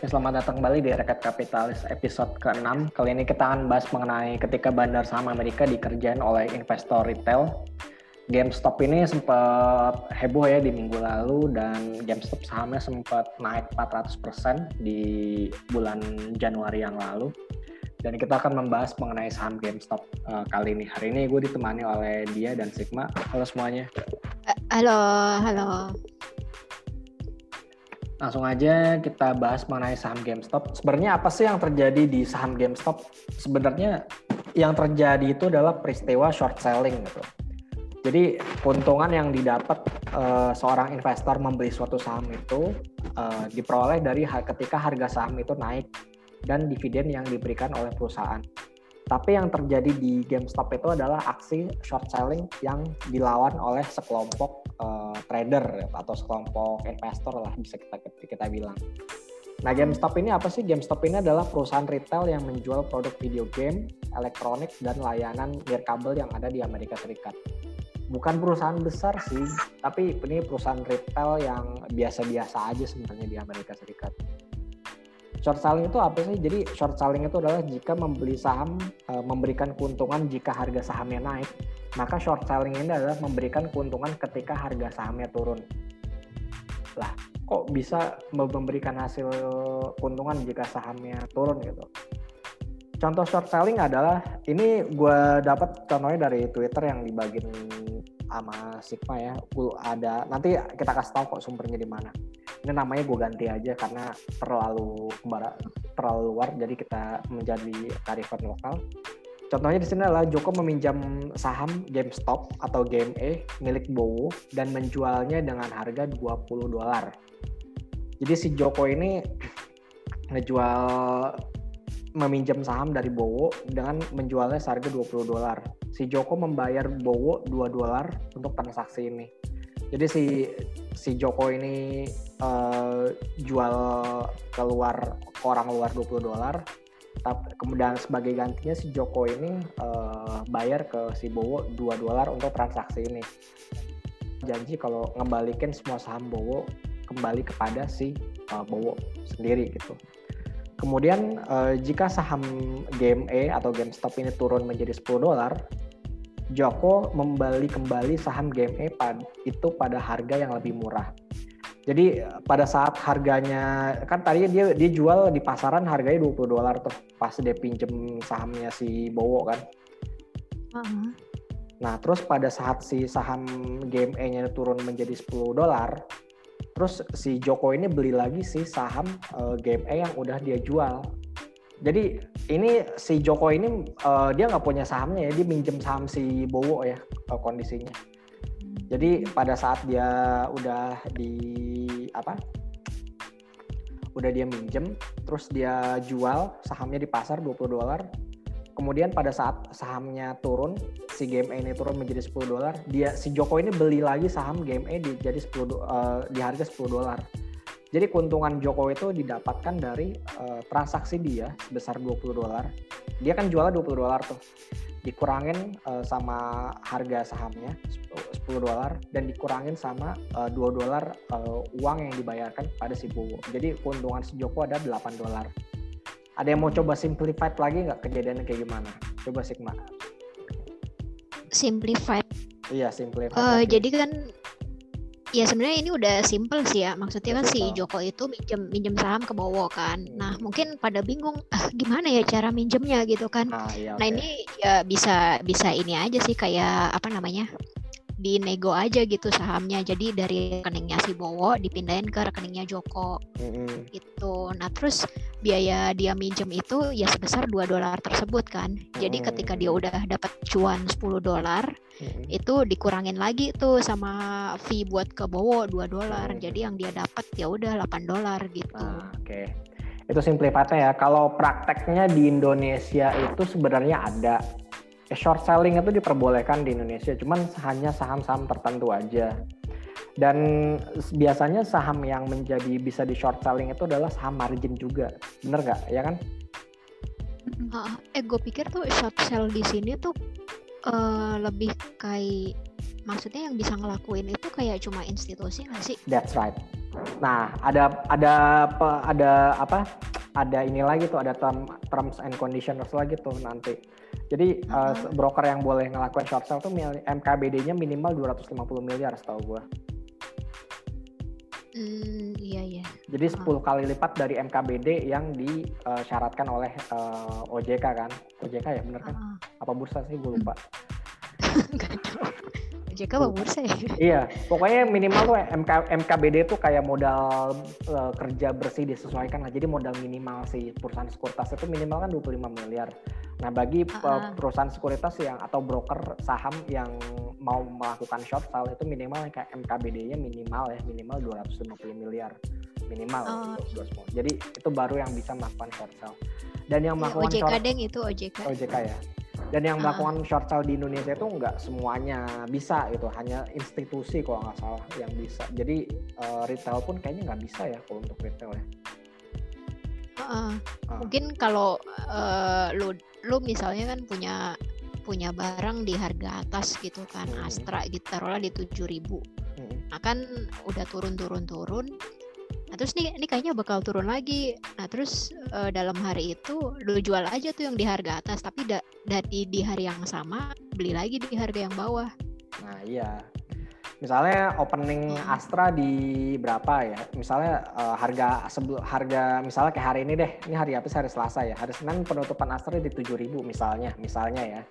Selamat datang kembali di Rakyat Kapitalis episode ke-6. Kali ini kita akan bahas mengenai ketika bandar saham Amerika dikerjain oleh investor retail. GameStop ini sempat heboh ya di minggu lalu dan GameStop sahamnya sempat naik 400% di bulan Januari yang lalu. Dan kita akan membahas mengenai saham GameStop uh, kali ini. Hari ini gue ditemani oleh dia dan Sigma. Halo semuanya. Halo, halo. Langsung aja kita bahas mengenai saham GameStop. Sebenarnya apa sih yang terjadi di saham GameStop? Sebenarnya yang terjadi itu adalah peristiwa short selling gitu. Jadi keuntungan yang didapat uh, seorang investor membeli suatu saham itu uh, diperoleh dari ketika harga saham itu naik dan dividen yang diberikan oleh perusahaan. Tapi yang terjadi di GameStop itu adalah aksi short selling yang dilawan oleh sekelompok uh, trader atau sekelompok investor lah bisa kita kita bilang. Nah, GameStop ini apa sih? GameStop ini adalah perusahaan retail yang menjual produk video game, elektronik, dan layanan nirkabel yang ada di Amerika Serikat. Bukan perusahaan besar sih, tapi ini perusahaan retail yang biasa-biasa aja sebenarnya di Amerika Serikat. Short selling itu apa sih? Jadi short selling itu adalah jika membeli saham e, memberikan keuntungan jika harga sahamnya naik, maka short selling ini adalah memberikan keuntungan ketika harga sahamnya turun. Lah, kok bisa memberikan hasil keuntungan jika sahamnya turun gitu? Contoh short selling adalah ini gue dapat contohnya dari Twitter yang dibagiin sama Sigma ya. Ada nanti kita kasih tahu kok sumbernya di mana ini namanya gue ganti aja karena terlalu terlalu luar jadi kita menjadi karifan lokal Contohnya di sini adalah Joko meminjam saham GameStop atau Game E milik Bowo dan menjualnya dengan harga 20 dolar. Jadi si Joko ini ngejual meminjam saham dari Bowo dengan menjualnya seharga 20 dolar. Si Joko membayar Bowo 2 dolar untuk transaksi ini. Jadi si si Joko ini uh, jual keluar ke orang luar 20 dolar tapi kemudian sebagai gantinya si Joko ini uh, bayar ke si Bowo 2 dolar untuk transaksi ini janji kalau ngembalikan semua saham Bowo kembali kepada si uh, Bowo sendiri gitu kemudian uh, jika saham Game E atau GameStop ini turun menjadi 10 dolar Joko membeli kembali saham GME pad, itu pada harga yang lebih murah. Jadi pada saat harganya kan tadinya dia dia jual di pasaran harganya 20 dolar tuh pas dia pinjem sahamnya si Bowo kan. Uh-huh. Nah, terus pada saat si saham GME-nya turun menjadi 10 dolar, terus si Joko ini beli lagi si saham uh, GME yang udah dia jual jadi ini si Joko ini uh, dia nggak punya sahamnya ya, dia minjem saham si Bowo ya uh, kondisinya. Jadi pada saat dia udah di apa? Udah dia minjem, terus dia jual sahamnya di pasar 20 dolar. Kemudian pada saat sahamnya turun, si Game ini turun menjadi 10 dolar, dia si Joko ini beli lagi saham Game di jadi 10 uh, di harga 10 dolar. Jadi keuntungan Jokowi itu didapatkan dari uh, transaksi dia sebesar 20 dolar. Dia kan jualnya 20 dolar tuh. Dikurangin uh, sama harga sahamnya 10 dolar dan dikurangin sama uh, eh, 2 dolar uh, uang yang dibayarkan pada si Bowo. Jadi keuntungan si Joko ada 8 dolar. Ada yang mau coba simplified lagi nggak kejadiannya kayak gimana? Coba Sigma. Simplified. Iya, simplified. Uh, jadi kan Ya sebenarnya ini udah simple sih ya. Maksudnya kan si Joko itu minjem minjem saham ke Bowo kan. Hmm. Nah mungkin pada bingung ah, gimana ya cara minjemnya gitu kan. Ah, iya, nah ini ya bisa bisa ini aja sih kayak apa namanya dinego aja gitu sahamnya. Jadi dari rekeningnya si Bowo dipindahin ke rekeningnya Joko. Mm-hmm. Gitu. Nah, terus biaya dia minjem itu ya sebesar 2 dolar tersebut kan. Jadi mm-hmm. ketika dia udah dapat cuan 10 dolar, mm-hmm. itu dikurangin lagi tuh sama fee buat ke Bowo 2 dolar. Mm-hmm. Jadi yang dia dapat ya udah 8 dolar gitu. Ah, Oke. Okay. Itu simplifatnya ya. Kalau prakteknya di Indonesia itu sebenarnya ada short selling itu diperbolehkan di Indonesia, cuman hanya saham-saham tertentu aja. Dan biasanya saham yang menjadi bisa di short selling itu adalah saham margin juga, bener nggak? Ya kan? eh, gue pikir tuh short sell di sini tuh uh, lebih kayak maksudnya yang bisa ngelakuin itu kayak cuma institusi nggak sih? That's right. Nah, ada ada apa ada apa? Ada ini lagi tuh, ada term, terms and conditions lagi tuh nanti. Jadi uh -huh. uh, broker yang boleh ngelakuin short sale tuh MKBD-nya minimal 250 miliar setahu gue. Hmm, iya iya. Jadi 10 uh. kali lipat dari MKBD yang disyaratkan uh, oleh uh, OJK kan? OJK ya bener kan? Uh. Apa bursa sih gue lupa. OJK apa bursa ya? iya, pokoknya minimal tuh MK, MKBD tuh kayak modal uh, kerja bersih disesuaikan lah. Jadi modal minimal si perusahaan sekuritas itu minimal kan 25 miliar. Nah, bagi uh-huh. perusahaan sekuritas yang atau broker saham yang mau melakukan short sale itu minimal kayak MKBD-nya minimal ya, minimal 250 miliar minimal oh. semua. Jadi itu baru yang bisa melakukan short sale. Dan yang ya, melakukan OJK short, deng itu OJK. OJK ya. Dan yang melakukan uh. short sale di Indonesia itu nggak semuanya bisa itu, hanya institusi kalau nggak salah yang bisa. Jadi uh, retail pun kayaknya nggak bisa ya kalau untuk retail ya. Uh, uh. Mungkin kalau uh, lu lu misalnya kan punya punya barang di harga atas gitu kan hmm. Astra gitu taruhlah di tujuh ribu. Hmm. nah kan udah turun turun turun nah terus nih ini kayaknya bakal turun lagi. Nah terus uh, dalam hari itu lu jual aja tuh yang di harga atas tapi da dari di hari yang sama beli lagi di harga yang bawah. Nah iya misalnya opening Astra di berapa ya? Misalnya uh, harga sebelum harga misalnya kayak hari ini deh. Ini hari apa sih? Hari Selasa ya? Hari Senin penutupan Astra di 7000 misalnya misalnya ya.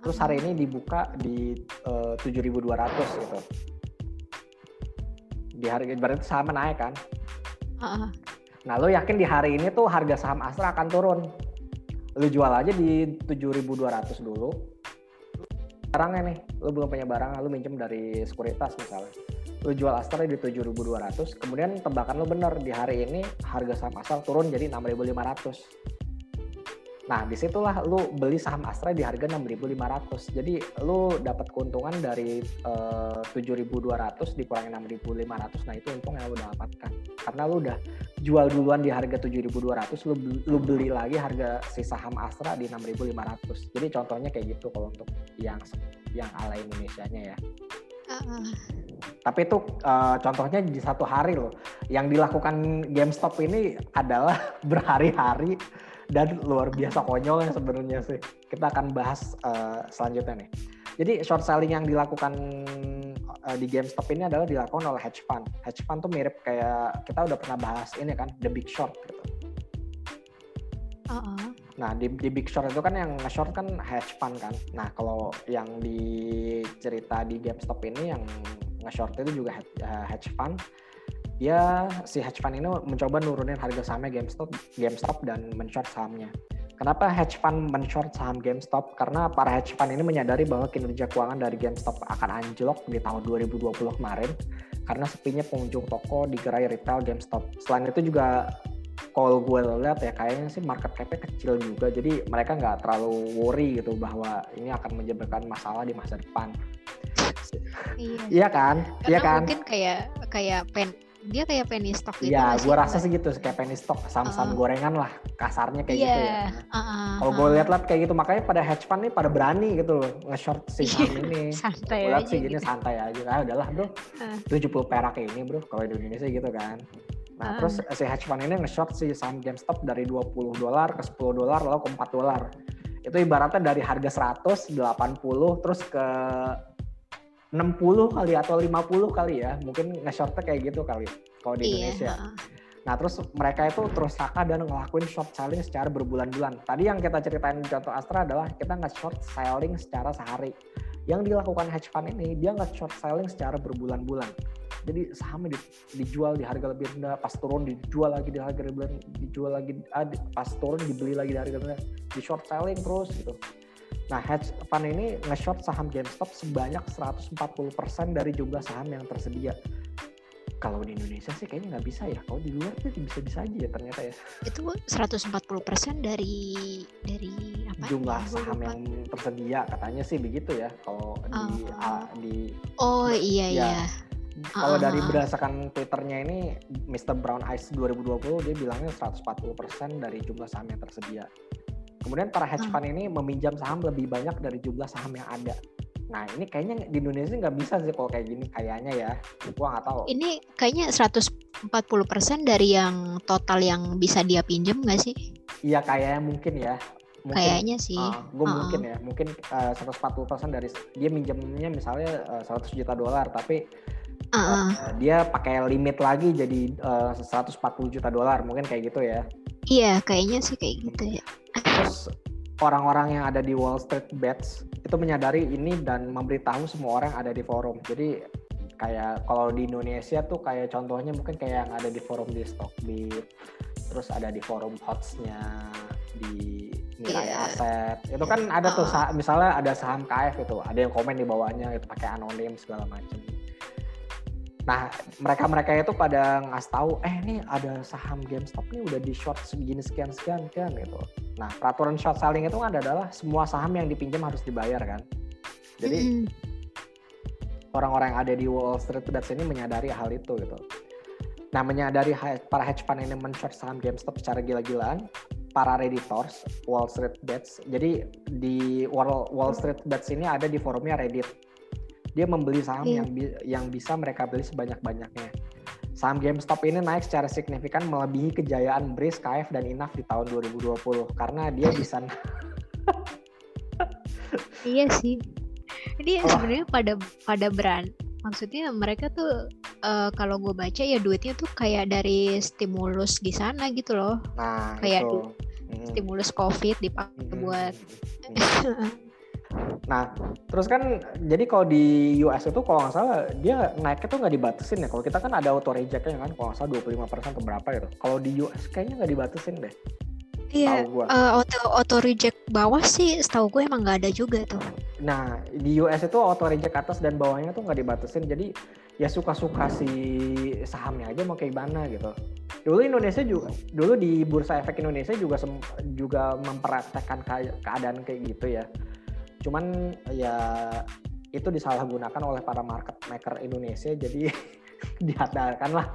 Terus hari ini dibuka di uh, 7200 gitu. Di hari berarti saham naik kan? Uh-uh. nah lo yakin di hari ini tuh harga saham Astra akan turun? Lo jual aja di 7200 dulu barangnya nih lu belum punya barang lu minjem dari sekuritas misalnya. Lu jual Astra di 7.200 kemudian tebakan lu bener di hari ini harga saham Astra turun jadi 6.500 Nah, di situlah lu beli saham Astra di harga 6.500. Jadi lu dapat keuntungan dari uh, eh, 7.200 dikurangi 6.500. Nah, itu untung yang lu dapatkan. Karena lu udah jual duluan di harga 7.200, lu lu beli lagi harga si saham Astra di 6.500. Jadi contohnya kayak gitu kalau untuk yang yang ala Indonesia-nya ya. Tapi itu uh, contohnya di satu hari loh. Yang dilakukan GameStop ini adalah berhari-hari dan luar biasa konyol yang sebenarnya sih. Kita akan bahas uh, selanjutnya nih. Jadi short selling yang dilakukan uh, di GameStop ini adalah dilakukan oleh hedge fund. Hedge fund tuh mirip kayak kita udah pernah bahas ini kan, The Big Short gitu. Uh -uh. Nah di, di Big Short itu kan yang nge-short kan hedge fund kan. Nah kalau yang di cerita di GameStop ini yang nge-short itu juga hedge fund dia si hedge fund ini mencoba nurunin harga sahamnya GameStop, GameStop dan men-short sahamnya. Kenapa hedge fund men-short saham GameStop? Karena para hedge fund ini menyadari bahwa kinerja keuangan dari GameStop akan anjlok di tahun 2020 kemarin karena sepinya pengunjung toko di gerai retail GameStop. Selain itu juga kalau gue lihat ya kayaknya sih market cap-nya kecil juga jadi mereka nggak terlalu worry gitu bahwa ini akan menyebabkan masalah di masa depan. Iya, iya kan? Karena iya kan? Mungkin kayak kayak pen dia kayak penny stock gitu. Iya, gue rasa sih gitu kayak penny stock, saham-saham uh, gorengan lah, kasarnya kayak yeah, gitu ya. Uh, uh, Kalau gue lihat-lihat kayak gitu, makanya pada hedge fund nih pada berani gitu loh nge-short si saham ini. santai gue lihat sih gini gitu. santai aja, ah udahlah bro, tujuh puluh perak ini bro, kalau di Indonesia gitu kan. Nah, uh. terus si hedge fund ini nge-short si saham GameStop dari 20 dolar ke 10 dolar lalu ke 4 dolar. Itu ibaratnya dari harga 100, 80 terus ke 60 kali atau 50 kali ya mungkin nge-shortnya kayak gitu kali kalau di iya. Indonesia. Nah terus mereka itu terus saka dan ngelakuin short selling secara berbulan-bulan. Tadi yang kita ceritain contoh Astra adalah kita nge-short selling secara sehari. Yang dilakukan hedge fund ini dia nge-short selling secara berbulan-bulan. Jadi sahamnya dijual di harga lebih rendah, pas turun dijual lagi di harga lebih rendah, dijual lagi, ah, pas turun dibeli lagi di harga rendah, di short selling terus gitu. Nah, hedge fund ini nge-short saham GameStop sebanyak 140% dari jumlah saham yang tersedia. Kalau di Indonesia sih kayaknya nggak bisa ya. Kalau di luar sih bisa-bisa aja ya ternyata ya. Itu 140% dari dari apa? Jumlah saham yang tersedia katanya sih begitu ya. Kalau uh, di uh, di Oh iya ya, iya. Kalau uh, dari berdasarkan Twitternya ini Mr. Brown Eyes 2020 dia bilangnya 140% dari jumlah saham yang tersedia. Kemudian para hedge fund ini meminjam saham lebih banyak dari jumlah saham yang ada. Nah ini kayaknya di Indonesia nggak bisa sih kalau kayak gini kayaknya ya. Gua nggak tahu. Ini kayaknya 140% dari yang total yang bisa dia pinjam nggak sih? Iya kayaknya mungkin ya. Mungkin, kayaknya sih. Uh, gue uh. mungkin ya, mungkin uh, 140% dari dia minjemnya misalnya uh, 100 juta dolar, tapi uh -uh. Uh, dia pakai limit lagi jadi uh, 140 juta dolar, mungkin kayak gitu ya. Iya, kayaknya sih kayak gitu ya. Terus orang-orang yang ada di Wall Street Bets itu menyadari ini dan memberitahu semua orang ada di forum. Jadi kayak kalau di Indonesia tuh kayak contohnya mungkin kayak yang ada di forum di Stockbit, terus ada di forum HOTS-nya di nilai yeah. aset. Itu kan ada tuh uh. misalnya ada saham KF itu, ada yang komen di bawahnya itu pakai anonim segala macam. Nah, mereka-mereka itu pada ngasih tahu, eh ini ada saham GameStop nih udah di short segini sekian sekian kan gitu. Nah, peraturan short selling itu kan adalah semua saham yang dipinjam harus dibayar kan. Jadi orang-orang yang ada di Wall Street Bets ini menyadari hal itu gitu. Nah, menyadari para hedge fund ini men-short saham GameStop secara gila-gilaan, para redditors Wall Street Bets. Jadi di Wall Street Bets ini ada di forumnya Reddit dia membeli saham yeah. yang yang bisa mereka beli sebanyak-banyaknya. Saham GameStop ini naik secara signifikan melebihi kejayaan Breeze, KF, dan Inaf di tahun 2020 karena dia bisa Iya sih. Ini oh. sebenarnya pada pada brand maksudnya mereka tuh uh, kalau gue baca ya duitnya tuh kayak dari stimulus di sana gitu loh. Nah, kayak itu. stimulus covid dipakai hmm. buat hmm. Nah, terus kan jadi kalau di US itu kalau nggak salah dia naiknya tuh nggak dibatasin ya. Kalau kita kan ada auto rejectnya kan, kalau nggak salah 25% atau berapa gitu. Kalau di US kayaknya nggak dibatasin deh. Iya, uh, auto auto reject bawah sih, setahu gue emang nggak ada juga tuh. Nah, di US itu auto reject atas dan bawahnya tuh nggak dibatasin, jadi ya suka-suka si sahamnya aja mau kayak gimana gitu. Dulu Indonesia juga, dulu di Bursa Efek Indonesia juga juga mempraktekkan keadaan kayak gitu ya cuman ya itu disalahgunakan oleh para market maker Indonesia jadi diadakan lah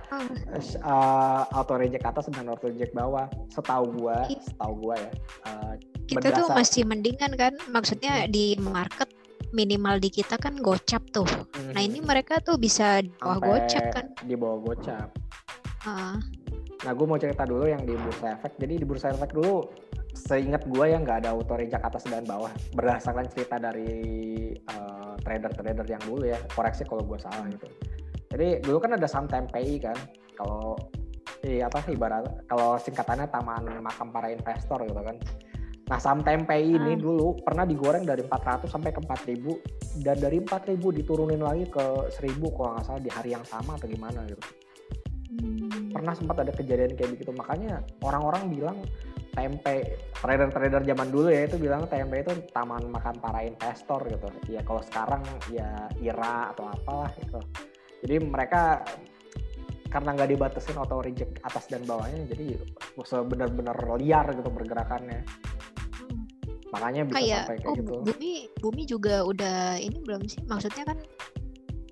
uh, auto reject atas dan auto reject bawah. Setahu gua setahu gua ya uh, kita berdasar, tuh masih mendingan kan? Maksudnya hmm. di market minimal di kita kan gocap tuh. Hmm. nah ini mereka tuh bisa di bawah gocap kan? di bawah gocap. Uh. nah gue mau cerita dulu yang di bursa efek. Jadi di bursa efek dulu seingat gue ya nggak ada auto reject atas dan bawah. Berdasarkan cerita dari uh, trader-trader yang dulu ya koreksi kalau gue salah gitu. Jadi dulu kan ada saham TMPI kan kalau iya apa sih ibarat kalau singkatannya taman makam para investor gitu kan. Nah saham TMPI ini hmm. dulu pernah digoreng dari 400 sampai ke 4000 dan dari 4000 diturunin lagi ke 1000 kalau nggak salah di hari yang sama atau gimana gitu. Hmm. pernah sempat ada kejadian kayak begitu. Makanya orang-orang bilang tempe trader-trader zaman dulu ya itu bilang tempe itu taman makan para investor gitu. Ya kalau sekarang ya ira atau apalah gitu. Jadi mereka karena nggak dibatasin auto reject atas dan bawahnya jadi benar-benar liar gitu pergerakannya. Makanya bisa kayak, sampai kayak oh, gitu. Bumi bumi juga udah ini belum sih? Maksudnya kan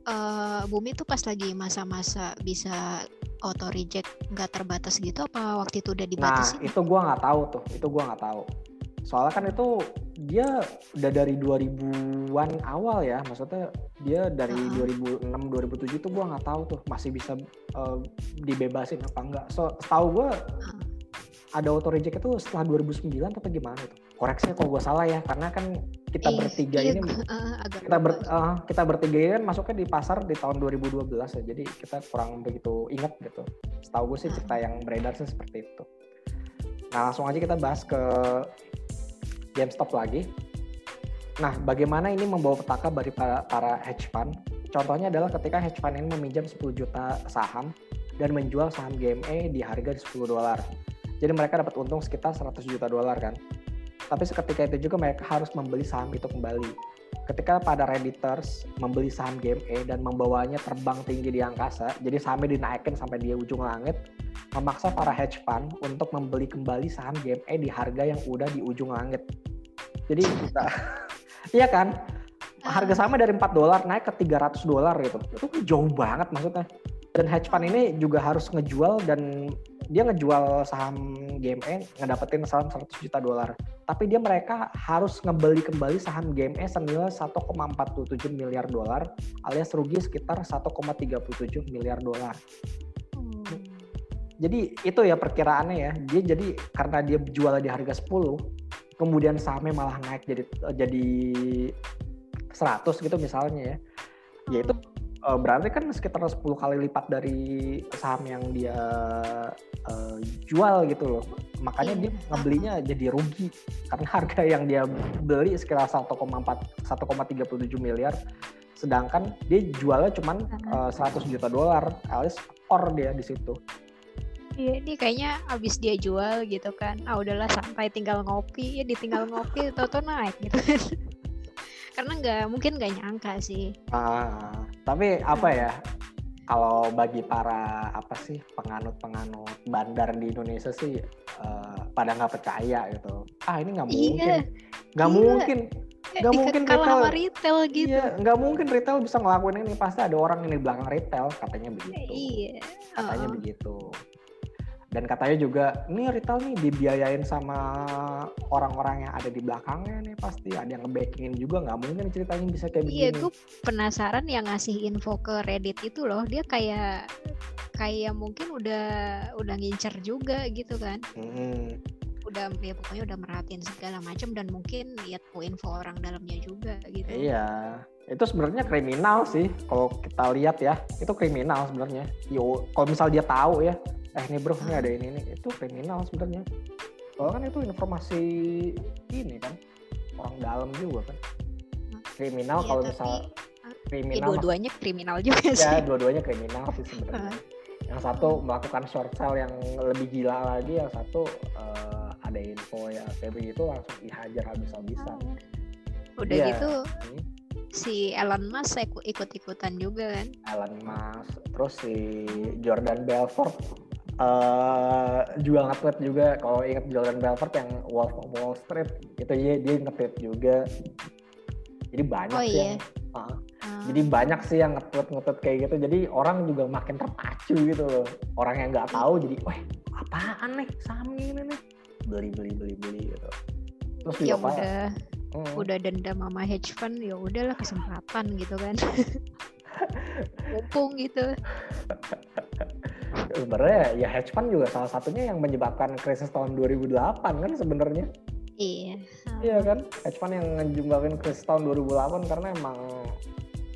uh, bumi tuh pas lagi masa-masa bisa auto reject nggak terbatas gitu apa waktu itu udah dibatasi? Nah itu gue nggak tahu tuh, itu gue nggak tahu. Soalnya kan itu dia udah dari 2000-an awal ya, maksudnya dia dari uh -huh. 2006 2007 itu gue nggak tahu tuh masih bisa uh, dibebasin apa enggak. So tahu gue uh. ada auto reject itu setelah 2009 atau gimana tuh? Koreksinya kalau gue salah ya, karena kan kita eh, bertiga iya, ini uh, kita ber, uh, kita bertiga ini kan masuknya di pasar di tahun 2012 ya jadi kita kurang begitu ingat gitu. Setahu gue sih cerita yang beredar sih seperti itu. Nah langsung aja kita bahas ke GameStop lagi. Nah bagaimana ini membawa petaka bagi para, para hedge fund? Contohnya adalah ketika hedge fund ini meminjam 10 juta saham dan menjual saham GME di harga 10 dolar. Jadi mereka dapat untung sekitar 100 juta dolar kan tapi seketika itu juga mereka harus membeli saham itu kembali. Ketika pada redditors membeli saham GME dan membawanya terbang tinggi di angkasa, jadi sahamnya dinaikin sampai di ujung langit, memaksa para hedge fund untuk membeli kembali saham GME di harga yang udah di ujung langit. Jadi kita, iya kan? Harga saham dari 4 dolar naik ke 300 dolar gitu. Itu jauh banget maksudnya. Dan hedge fund ini juga harus ngejual dan dia ngejual saham GME ngedapetin saham 100 juta dolar tapi dia mereka harus ngebeli kembali saham GME senilai 1,47 miliar dolar alias rugi sekitar 1,37 miliar dolar. Jadi itu ya perkiraannya ya. Dia jadi karena dia jual di harga 10, kemudian sahamnya malah naik jadi jadi 100 gitu misalnya ya. Ya itu uh, berarti kan sekitar 10 kali lipat dari saham yang dia uh, jual gitu loh. Makanya dia iya. ngebelinya jadi rugi karena harga yang dia beli sekitar 1,4 1,37 miliar sedangkan dia jualnya cuma uh, 100 juta dolar alias or dia di situ. Iya, ini kayaknya abis dia jual gitu kan. Ah udahlah santai tinggal ngopi, ya ditinggal ngopi, toto naik gitu karena nggak mungkin nggak nyangka sih. Ah tapi apa ya kalau bagi para apa sih penganut-penganut bandar di Indonesia sih uh, pada nggak percaya gitu. Ah ini nggak iya. mungkin. Nggak iya, mungkin. Nggak mungkin retail, retail gitu. Iya nggak mungkin retail bisa ngelakuin ini. Pasti ada orang ini di belakang retail katanya begitu. Iya katanya oh. begitu dan katanya juga ini retail nih dibiayain sama orang-orang yang ada di belakangnya nih pasti ada yang ngebackingin juga nggak mungkin ceritanya bisa kayak begini. Iya, gue penasaran yang ngasih info ke Reddit itu loh, dia kayak kayak mungkin udah udah ngincer juga gitu kan. Hmm. Udah ya pokoknya udah merhatiin segala macam dan mungkin lihat info orang dalamnya juga gitu. Iya. Itu sebenarnya kriminal sih kalau kita lihat ya. Itu kriminal sebenarnya. Yo, kalau misal dia tahu ya, eh ini bro ini ada ini ini itu kriminal sebenarnya. Kalau kan itu informasi ini kan orang dalam juga kan. Kriminal iya, kalau misal kriminal ya dua-duanya kriminal juga ya, sih. ya dua-duanya kriminal sih sebenarnya. Yang satu melakukan short sale yang lebih gila lagi yang satu uh, ada info ya kayak begitu langsung dihajar habis-habisan. Udah ya. gitu? Hmm. Si Elon Musk ikut-ikutan juga kan? Elon Musk terus si Jordan Belfort. Uh, juga nge-tweet juga kalau ingat Jordan Belfort yang Wolf of Wall Street itu dia dia nge-tweet juga. Jadi banyak oh, sih iya. yang uh, uh. jadi banyak sih yang nge-tweet nge-tweet kayak gitu. Jadi orang juga makin terpacu gitu loh. Orang yang nggak tahu jadi wah apaan nih? Saham ini nih. Beli beli beli beli gitu. Terus ya udah hmm. udah dendam sama hedge fund ya udahlah kesempatan gitu kan mumpung gitu sebenarnya ya hedge fund juga salah satunya yang menyebabkan krisis tahun 2008 kan sebenarnya. Iya. Iya kan? Hedge fund yang menyebabkan krisis tahun 2008 karena emang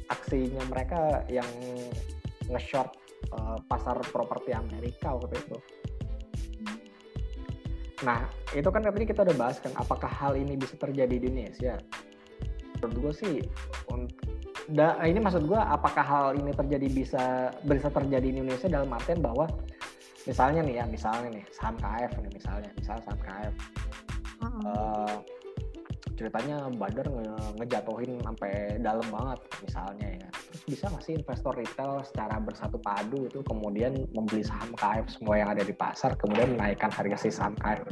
aksinya mereka yang nge-short uh, pasar properti Amerika waktu itu. Nah, itu kan katanya kita udah bahas kan, apakah hal ini bisa terjadi di Indonesia? Menurut gue sih, da, ini maksud gue apakah hal ini terjadi bisa bisa terjadi di Indonesia dalam artian bahwa misalnya nih ya misalnya nih saham KF nih misalnya misalnya saham KF uh -uh. Uh, ceritanya Badar nge ngejatuhin sampai dalam banget misalnya ya. Terus bisa nggak sih investor retail secara bersatu padu itu kemudian membeli saham KF semua yang ada di pasar kemudian menaikkan harga si saham KF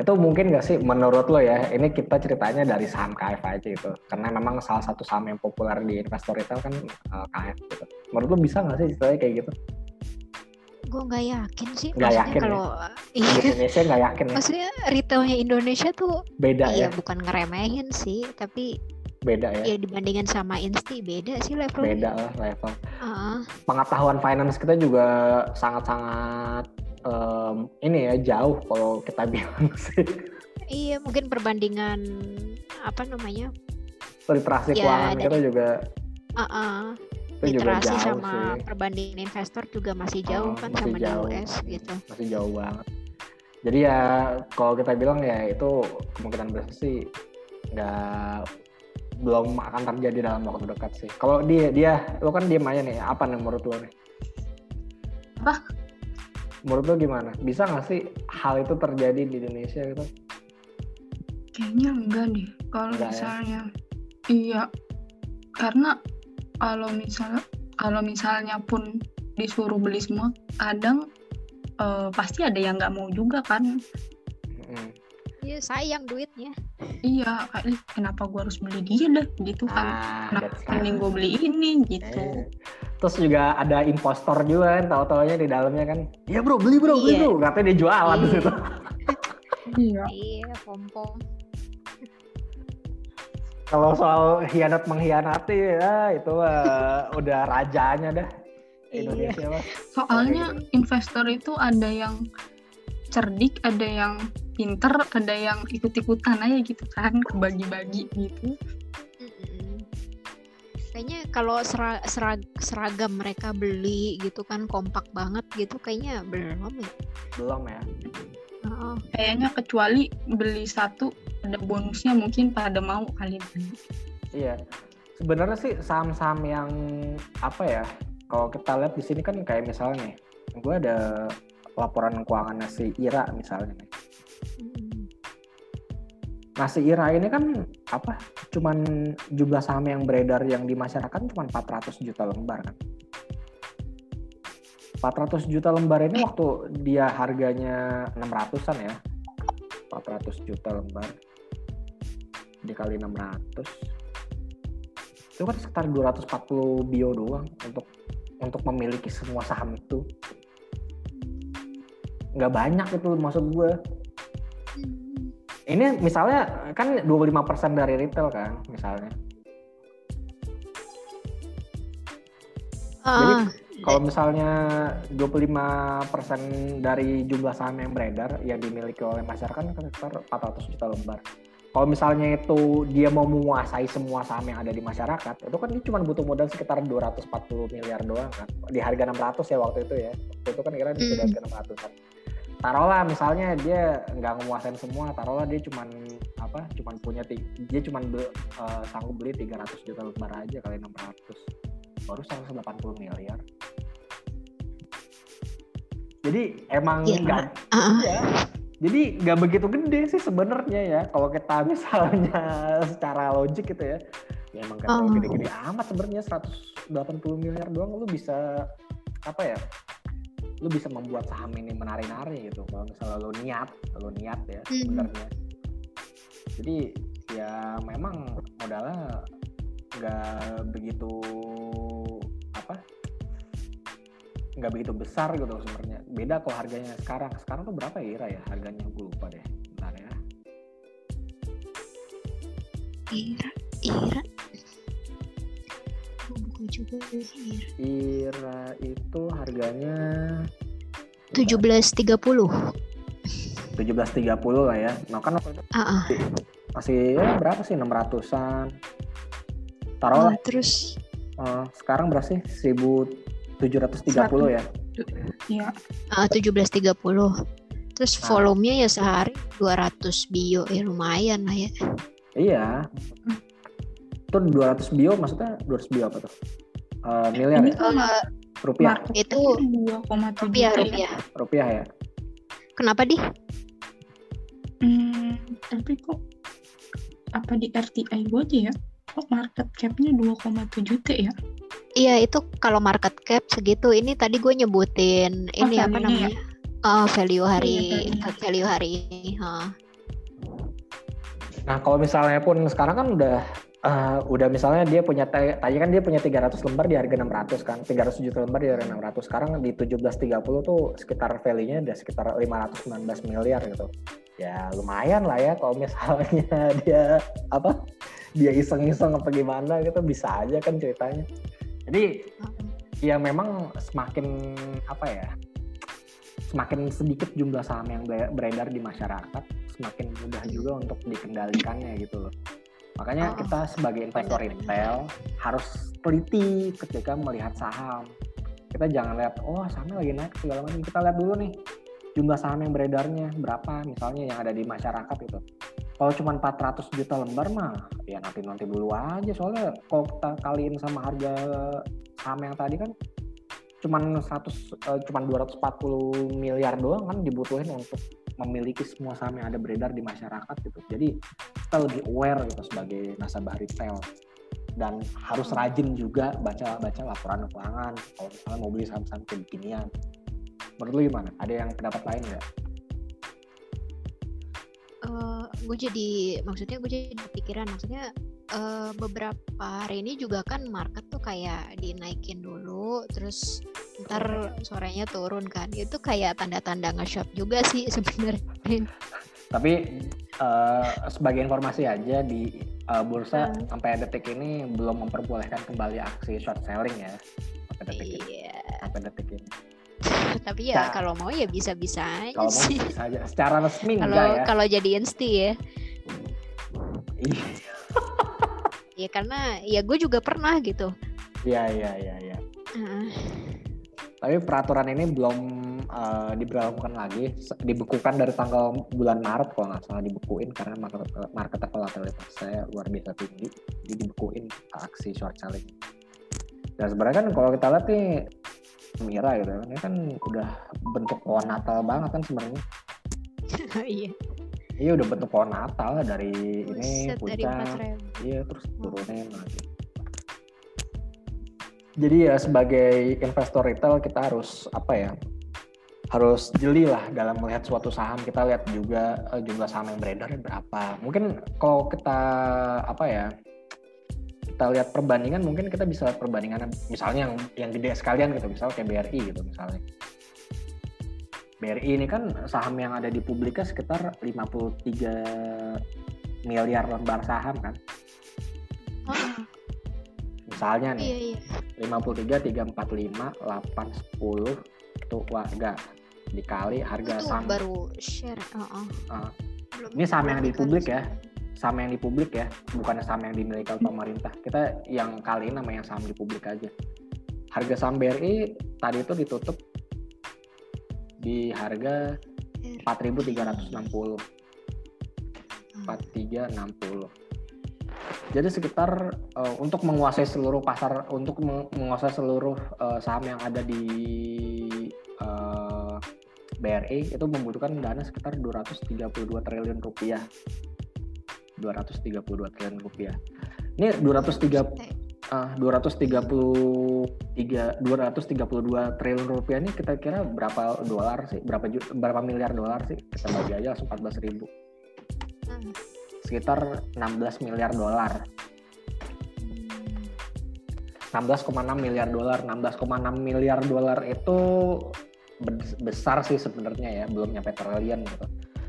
itu mungkin nggak sih menurut lo ya? Ini kita ceritanya dari saham KF aja itu. Karena memang salah satu saham yang populer di investor retail kan eh, KF gitu. Menurut lo bisa nggak sih ceritanya kayak gitu gue nggak yakin sih nggak yakin kalau ya? iya. Indonesia nggak yakin ya? Maksudnya retailnya Indonesia tuh beda iya, ya? bukan ngeremehin sih tapi beda ya? ya dibandingkan sama insti beda sih level beda lah level. Uh. pengetahuan finance kita juga sangat-sangat um, ini ya jauh kalau kita bilang sih. Iya mungkin perbandingan apa namanya? Literasi ya, keuangan kita juga uh -uh itu literasi sama sih. perbandingan investor juga masih jauh oh, kan masih sama jauh. di US gitu. Masih jauh banget. Jadi ya kalau kita bilang ya itu kemungkinan besar sih nggak belum akan terjadi dalam waktu dekat sih. Kalau dia dia lo kan dia aja nih apa nih menurut lo nih? Apa? Menurut lo gimana? Bisa nggak sih hal itu terjadi di Indonesia gitu? Kayaknya enggak deh. Kalau ya? misalnya ya? iya karena kalau misal kalau misalnya pun disuruh beli semua kadang uh, pasti ada yang nggak mau juga kan Iya sayang duitnya. Iya, kenapa gue harus beli dia dah gitu kan? Ah, kenapa mending gue beli ini gitu. Eh. Terus juga ada impostor juga kan, tahu-taunya di dalamnya kan. Iya bro, beli bro, beli iya. bro. Katanya dia jualan iya. di situ. iya. Iya, pom pom. Kalau soal hianat mengkhianati ya itu uh, udah rajanya dah iya. Indonesia iya. Soalnya investor itu ada yang cerdik, ada yang pinter, ada yang ikut-ikutan aja gitu kan, kebagi-bagi gitu. Kayaknya kalau serag, serag, seragam mereka beli gitu kan kompak banget gitu kayaknya belum ya. Belum ya. Uh, kayaknya kecuali beli satu ada bonusnya mungkin pada mau kali beli. Iya. Sebenarnya sih saham-saham yang apa ya? Kalau kita lihat di sini kan kayak misalnya nih, gue ada laporan keuangan si Ira misalnya nih. Nah si Ira ini kan apa? Cuman jumlah saham yang beredar yang di masyarakat cuma 400 juta lembar kan. 400 juta lembar ini waktu dia harganya 600-an ya. 400 juta lembar dikali 600 itu kan sekitar 240 bio doang untuk untuk memiliki semua saham itu. Nggak banyak itu maksud gue ini misalnya kan 25% dari retail kan misalnya. Uh, jadi ah. kalau misalnya 25% dari jumlah saham yang beredar yang dimiliki oleh masyarakat kan sekitar 400 juta lembar kalau misalnya itu dia mau menguasai semua saham yang ada di masyarakat, itu kan dia cuma butuh modal sekitar 240 miliar doang kan. Di harga 600 ya waktu itu ya. Waktu itu kan kira di hmm. harga 600 kan. Taruhlah misalnya dia nggak menguasai semua, taruhlah dia cuma apa? Cuma punya dia cuma be, uh, sanggup beli 300 juta lembar aja kali 600. Baru 180 miliar. Jadi emang iya, nggak yeah. uh -uh. ya jadi nggak begitu gede sih sebenarnya ya kalau kita misalnya secara logik gitu ya. Ya emang gak oh. gede-gede amat sebenarnya 180 miliar doang lu bisa apa ya? Lu bisa membuat saham ini menari-nari gitu kalau misalnya lu niat, lu niat ya hmm. sebenarnya. Jadi ya memang modalnya nggak begitu nggak begitu besar gitu sebenarnya. Beda kok harganya sekarang. Sekarang tuh berapa ya Ira ya harganya? Gue lupa deh. Bentar ya. Ira Ira. Buku juga Ira. Ira itu harganya tujuh belas tiga puluh. tujuh belas tiga puluh lah ya. Nah kan uh -uh. masih ya, berapa sih? enam ratusan. Taruh uh, terus? Uh, sekarang berapa sih? Seribu 730 ya? Iya. Uh, 1730. Terus nah. volumenya ya sehari 200 bio ya lumayan lah ya. Iya. Itu 200 bio maksudnya 200 bio apa tuh? Uh, miliar Ini ya? Uh, rupiah. Itu 2,7 rupiah, rupiah. Rupiah ya. Kenapa di? Hmm, tapi kok apa di RTI gue aja ya? Kok market capnya 2,7 T ya? Iya itu kalau market cap segitu. Ini tadi gue nyebutin oh, ini apa namanya? Ya? Uh, value hari iya, value hari ini. Huh. Nah kalau misalnya pun sekarang kan udah uh, udah misalnya dia punya tadi kan dia punya 300 lembar di harga 600 kan 300 juta lembar di harga 600 sekarang di 1730 tuh sekitar value-nya udah sekitar 519 miliar gitu ya lumayan lah ya kalau misalnya dia apa dia iseng-iseng apa gimana gitu bisa aja kan ceritanya jadi ya memang semakin apa ya semakin sedikit jumlah saham yang beredar di masyarakat semakin mudah juga untuk dikendalikannya gitu loh. Makanya oh. kita sebagai investor retail harus teliti ketika melihat saham. Kita jangan lihat oh sahamnya lagi naik segala macam. Kita lihat dulu nih jumlah saham yang beredarnya berapa misalnya yang ada di masyarakat itu kalau cuma 400 juta lembar mah ya nanti nanti dulu aja soalnya kalau kita kaliin sama harga saham yang tadi kan cuman 100 uh, cuman 240 miliar doang kan dibutuhin untuk memiliki semua saham yang ada beredar di masyarakat gitu. Jadi kita lebih aware gitu sebagai nasabah retail dan harus rajin juga baca baca laporan keuangan kalau misalnya mau beli saham-saham kayak beginian. Menurut lu gimana? Ada yang pendapat lain nggak? uh, gue jadi maksudnya gue jadi pikiran maksudnya uh, beberapa hari ini juga kan market tuh kayak dinaikin dulu terus ntar sorenya turun kan itu kayak tanda-tanda nge-shop juga sih sebenarnya tapi uh, sebagai informasi aja di uh, bursa hmm. sampai detik ini belum memperbolehkan kembali aksi short selling ya sampai detik iya. ini. Sampai detik ini. Tapi ya nah, kalau mau ya bisa-bisa aja kalau sih. Mau bisa aja. Secara resmi kalau, enggak ya. Kalau jadi insti ya. Iya. ya karena ya gue juga pernah gitu. Iya iya iya. iya. Uh. Tapi peraturan ini belum uh, diberlakukan lagi, dibekukan dari tanggal bulan Maret kalau nggak salah dibekuin karena market market volatilitas saya luar biasa tinggi, jadi dibekuin aksi short selling. Dan sebenarnya kan kalau kita lihat nih Mira gitu. Kan, ini kan udah bentuk pohon Natal banget kan sebenarnya. iya. Iya udah bentuk pohon Natal dari Buset, ini puncak, iya terus turunin lagi. Jadi ya sebagai investor retail kita harus apa ya harus jeli lah dalam melihat suatu saham. Kita lihat juga uh, jumlah saham yang beredar berapa. Mungkin kalau kita apa ya kita lihat perbandingan mungkin kita bisa lihat perbandingan misalnya yang yang gede sekalian gitu misalnya kayak BRI gitu misalnya. BRI ini kan saham yang ada di publiknya sekitar 53 miliar lembar saham kan? Oh. misalnya nih iya, iya. 53 345 8 10 itu warga dikali harga itu saham. baru share uh -uh. Uh, ini saham yang di publik ya saham yang di publik ya bukan saham yang dimiliki oleh pemerintah. Kita yang kali ini namanya saham di publik aja. Harga saham BRI tadi itu ditutup di harga 4.360 4360 jadi sekitar uh, untuk menguasai seluruh pasar, untuk menguasai seluruh uh, saham yang ada di uh, eh, BRI itu membutuhkan dana sekitar 232 triliun rupiah. 232 triliun rupiah. Ini 203 uh, 233 232 triliun rupiah ini kita kira berapa dolar sih? Berapa berapa miliar dolar sih? Kita bagi aja langsung 14 ribu. Hmm sekitar 16 miliar dolar. 16,6 miliar dolar, 16,6 miliar dolar itu besar sih sebenarnya ya, belum nyampe triliun gitu.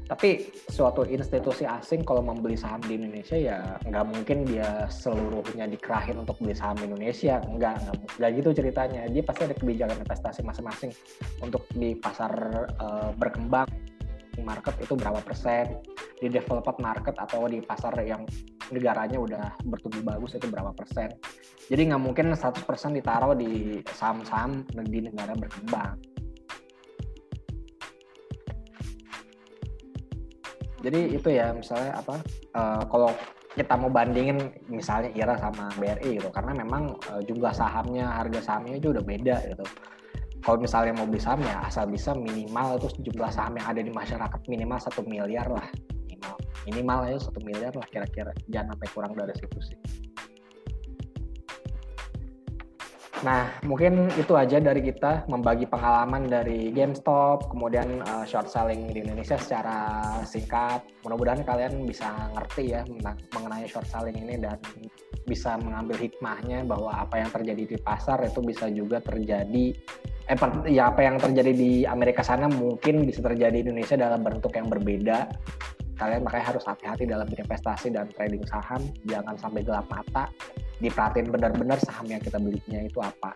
Tapi suatu institusi asing kalau membeli saham di Indonesia ya nggak mungkin dia seluruhnya dikerahin untuk beli saham Indonesia, nggak nggak gitu ceritanya. Dia pasti ada kebijakan investasi masing-masing untuk di pasar uh, berkembang market itu berapa persen, di developed market atau di pasar yang negaranya udah bertumbuh bagus itu berapa persen. Jadi nggak mungkin 100% ditaruh di saham-saham di negara berkembang. Jadi itu ya misalnya apa uh, kalau kita mau bandingin misalnya IRA sama BRI gitu karena memang uh, jumlah sahamnya harga sahamnya itu udah beda gitu. Kalau misalnya mau beli saham ya asal bisa minimal itu jumlah saham yang ada di masyarakat minimal satu miliar lah minimal. Minimal ya satu miliar lah kira-kira jangan sampai kurang dari situ sih Nah, mungkin itu aja dari kita membagi pengalaman dari GameStop, kemudian uh, short selling di Indonesia secara singkat. Mudah-mudahan kalian bisa ngerti ya mengenai short selling ini dan bisa mengambil hikmahnya bahwa apa yang terjadi di pasar itu bisa juga terjadi eh ya apa yang terjadi di Amerika sana mungkin bisa terjadi di Indonesia dalam bentuk yang berbeda. Kalian makanya harus hati-hati dalam berinvestasi dan trading saham, jangan sampai gelap mata. Diperhatiin benar-benar saham yang kita belinya itu apa.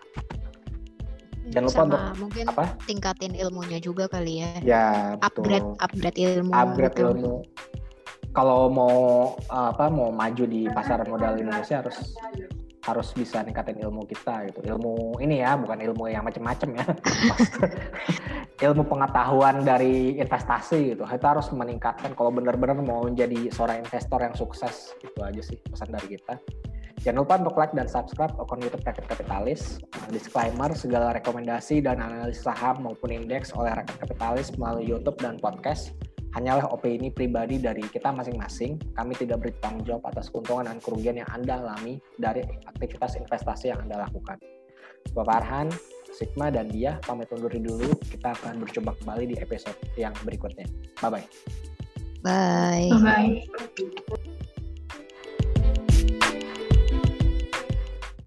Jangan lupa untuk mungkin apa? tingkatin ilmunya juga kali ya. Ya, upgrade upgrade ilmu. Upgrade gitu. ilmu. Kalau mau apa mau maju di pasar modal Indonesia harus harus bisa ningkatin ilmu kita gitu. Ilmu ini ya bukan ilmu yang macem-macem ya. Ilmu pengetahuan dari investasi gitu. Kita harus meningkatkan kalau benar-benar mau menjadi seorang investor yang sukses. Itu aja sih pesan dari kita. Jangan lupa untuk like dan subscribe akun YouTube Rakyat Kapitalis. Disclaimer, segala rekomendasi dan analisis saham maupun indeks oleh Rakyat Kapitalis melalui YouTube dan podcast hanyalah opini pribadi dari kita masing-masing. Kami tidak bertanggung jawab atas keuntungan dan kerugian yang Anda alami dari aktivitas investasi yang Anda lakukan. Bapak Arhan, Sigma, dan dia pamit undur dulu. Kita akan berjumpa kembali di episode yang berikutnya. Bye-bye. Bye. Bye. -bye.